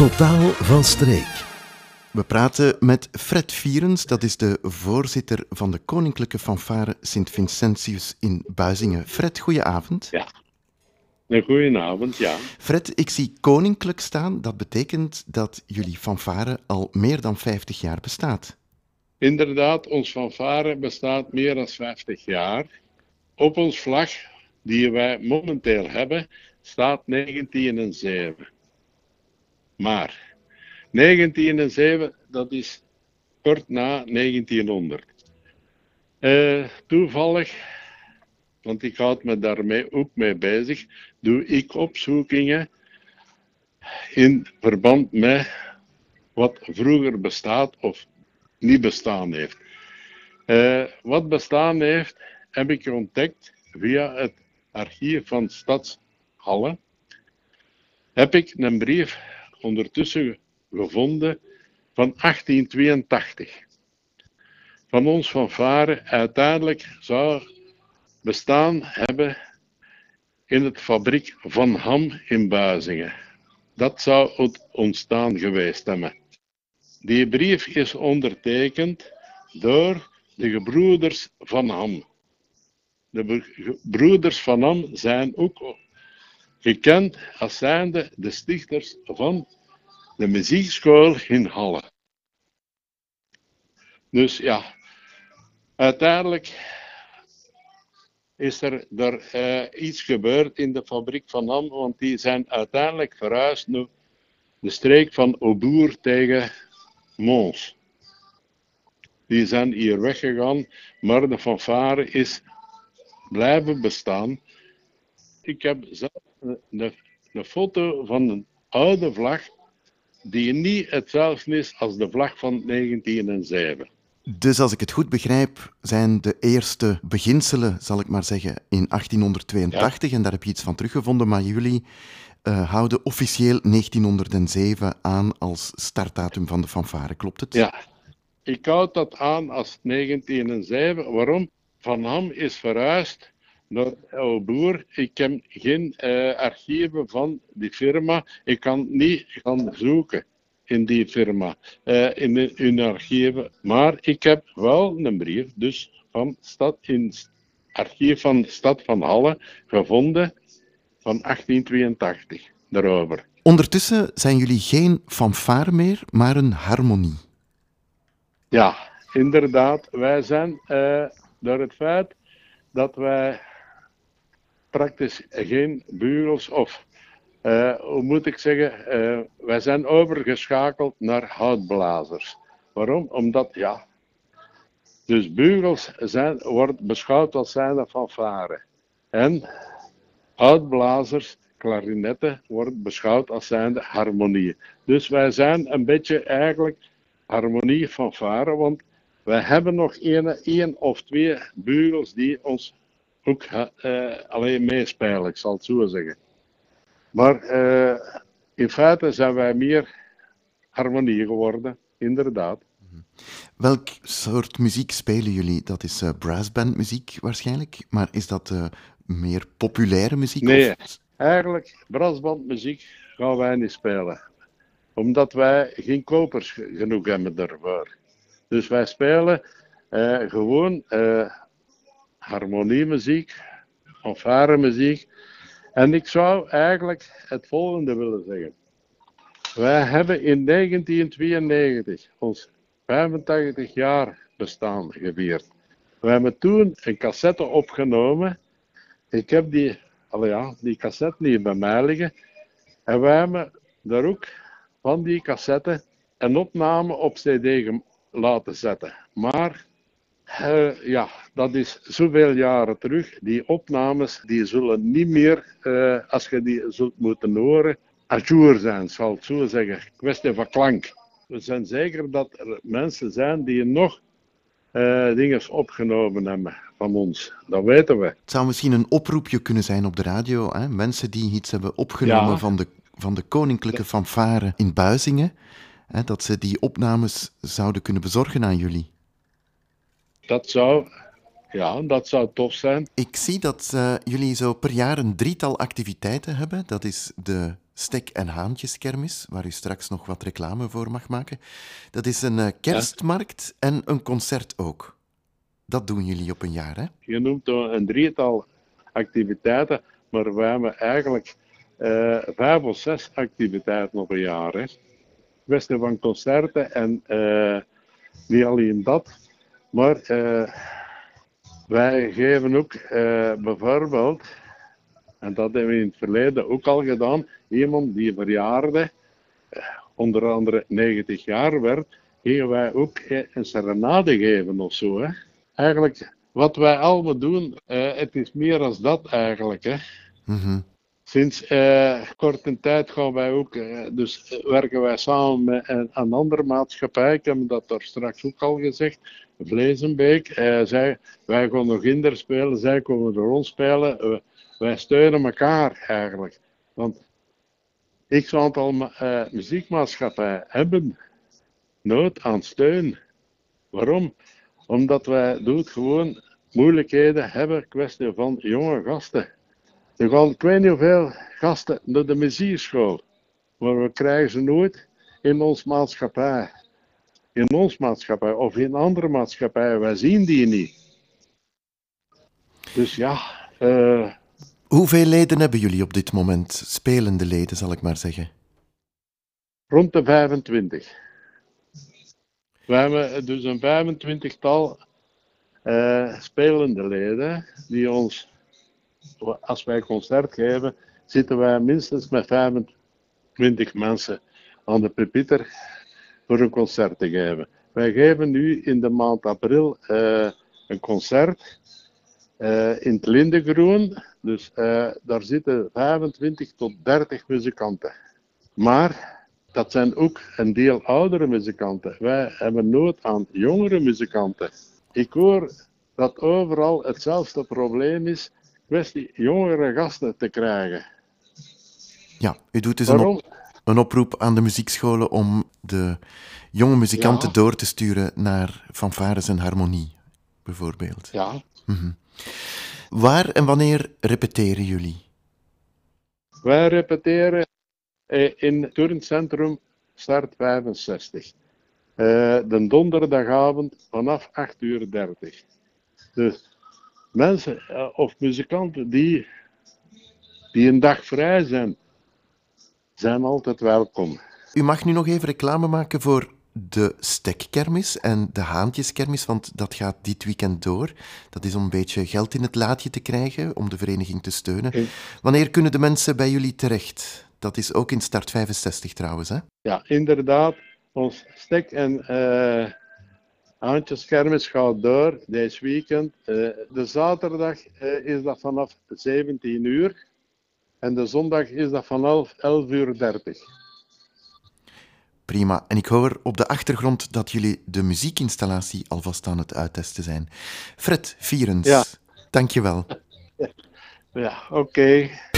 Totaal van streek. We praten met Fred Vierens, dat is de voorzitter van de Koninklijke Fanfare Sint-Vincentius in Buizingen. Fred, goedenavond. Ja, een goedenavond, ja. Fred, ik zie koninklijk staan. Dat betekent dat jullie fanfare al meer dan 50 jaar bestaat. Inderdaad, ons fanfare bestaat meer dan 50 jaar. Op ons vlag, die wij momenteel hebben, staat 1907. Maar 1907, dat is kort na 1900. Eh, toevallig, want ik houd me daarmee ook mee bezig, doe ik opzoekingen in verband met wat vroeger bestaat of niet bestaan heeft. Eh, wat bestaan heeft, heb ik ontdekt via het archief van Stadshalle. Heb ik een brief ondertussen gevonden van 1882. Van ons fanfare uiteindelijk zou bestaan hebben in het fabriek Van Ham in Buizingen. Dat zou het ontstaan geweest hebben. Die brief is ondertekend door de gebroeders Van Ham. De broeders Van Ham zijn ook gekend als zijnde de stichters van de muziekschool in Halle. Dus ja, uiteindelijk is er, er uh, iets gebeurd in de fabriek van Ham, want die zijn uiteindelijk verhuisd naar de streek van Aubour tegen Mons. Die zijn hier weggegaan, maar de fanfare is blijven bestaan. Ik heb zelf een, een foto van een oude vlag die niet hetzelfde is als de vlag van 1907. Dus als ik het goed begrijp, zijn de eerste beginselen, zal ik maar zeggen, in 1882, en daar heb je iets van teruggevonden, maar jullie uh, houden officieel 1907 aan als startdatum van de fanfare, klopt het? Ja, ik houd dat aan als 1907. Waarom? Van Ham is verhuisd naar Boer. Ik heb geen uh, archieven van die firma. Ik kan niet gaan zoeken in die firma, uh, in hun archieven. Maar ik heb wel een brief, dus van stad, in het archief van de stad van Halle gevonden van 1882 daarover. Ondertussen zijn jullie geen fanfare meer, maar een harmonie. Ja, inderdaad. Wij zijn uh, door het feit dat wij praktisch geen bugels of, uh, hoe moet ik zeggen, uh, wij zijn overgeschakeld naar houtblazers. Waarom? Omdat, ja, dus bugels zijn, wordt beschouwd als zijnde fanfare. En houtblazers, klarinetten, worden beschouwd als zijnde harmonieën. Dus wij zijn een beetje eigenlijk harmonie fanfare, want wij hebben nog één of twee bugels die ons ook uh, alleen meespelen, ik zal het zo zeggen. Maar uh, in feite zijn wij meer harmonie geworden, inderdaad. Welk soort muziek spelen jullie? Dat is uh, brassbandmuziek waarschijnlijk, maar is dat uh, meer populaire muziek? Nee, of? eigenlijk brassbandmuziek gaan wij niet spelen. Omdat wij geen kopers genoeg hebben daarvoor. Dus wij spelen uh, gewoon harmoniemuziek, fanfaremuziek. En ik zou eigenlijk het volgende willen zeggen. Wij hebben in 1992 ons 85 jaar bestaan gevierd. We hebben toen een cassette opgenomen. Ik heb die, al ja, die cassette niet bij mij liggen. En wij hebben daar ook van die cassette een opname op CD laten zetten. Maar uh, ja, dat is zoveel jaren terug. Die opnames die zullen niet meer, uh, als je die zult moeten horen, ajour zijn, zal ik zo zeggen. Kwestie van klank. We zijn zeker dat er mensen zijn die nog uh, dingen opgenomen hebben van ons. Dat weten we. Het zou misschien een oproepje kunnen zijn op de radio. Hè? Mensen die iets hebben opgenomen ja. van, de, van de koninklijke fanfare in Buizingen. Hè? Dat ze die opnames zouden kunnen bezorgen aan jullie. Dat zou, ja, dat zou tof zijn. Ik zie dat uh, jullie zo per jaar een drietal activiteiten hebben. Dat is de Stek- en Haantjeskermis, waar u straks nog wat reclame voor mag maken. Dat is een uh, kerstmarkt en een concert ook. Dat doen jullie op een jaar, hè? Je noemt een drietal activiteiten, maar we hebben eigenlijk uh, vijf of zes activiteiten op een jaar. Hè. Kwestie van concerten en uh, niet alleen dat, maar uh, wij geven ook bijvoorbeeld, en dat hebben we in het verleden ook al gedaan, iemand die verjaarde, onder andere 90 jaar werd, gingen wij ook een serenade geven of zo. Hè. Eigenlijk, wat wij allemaal doen, het is meer dan dat eigenlijk. Hè. Mm -hmm. Sinds uh, korte tijd gaan wij ook, uh, dus werken wij samen met een, een andere maatschappij. Ik heb dat daar straks ook al gezegd, Vlezenbeek. Uh, zij, wij gaan nog kinder spelen, zij komen de rol spelen. wij steunen elkaar eigenlijk. Want x aantal muziekmaatschappijen hebben nood aan steun. Waarom? Omdat wij doen gewoon moeilijkheden hebben, kwestie van jonge gasten. Er gaan, ik weet niet hoeveel gasten naar de muziekschool, maar we krijgen ze nooit in ons maatschappij. In ons maatschappij of in andere maatschappijen, wij zien die niet. Dus ja. Uh... Hoeveel leden hebben jullie op dit moment? Spelende leden, zal ik maar zeggen. Rond de 25. We hebben dus een 25-tal uh, spelende leden die ons als wij concert geven, zitten wij minstens met 25 mensen aan de pupiter voor een concert te geven. Wij geven nu in de maand april uh, een concert uh, in het Lindegroen. Dus uh, daar zitten 25 tot 30 muzikanten. Maar dat zijn ook een deel oudere muzikanten. Wij hebben nood aan jongere muzikanten. Ik hoor dat overal hetzelfde probleem is kwestie jongere gasten te krijgen. Ja, u doet dus een, op, een, oproep aan de muziekscholen om de jonge muzikanten door te sturen naar fanfares en harmonie, bijvoorbeeld. Ja. Mm Waar en wanneer repeteren jullie? Wij repeteren eh, in het turncentrum Start 65. Uh, de donderdagavond vanaf 8.30 uur. Dus mensen eh, of muzikanten die, die een dag vrij zijn, zijn altijd welkom. U mag nu nog even reclame maken voor de stekkermis en de haantjeskermis, want dat gaat dit weekend door. Dat is om een beetje geld in het laadje te krijgen, om de vereniging te steunen. Wanneer kunnen de mensen bij jullie terecht? Dat is ook in Start 65 trouwens, hè? Ja, inderdaad. Ons stek- en uh, Aantjeskermis gaat door deze weekend. Uh, de zaterdag uh, is dat vanaf 17 uur en de zondag is dat vanaf 11 uur 30. Prima. En ik hoor op de achtergrond dat jullie de muziekinstallatie alvast aan het uittesten zijn. Fred Vierens, ja. dank je wel. Ja, oké. Okay.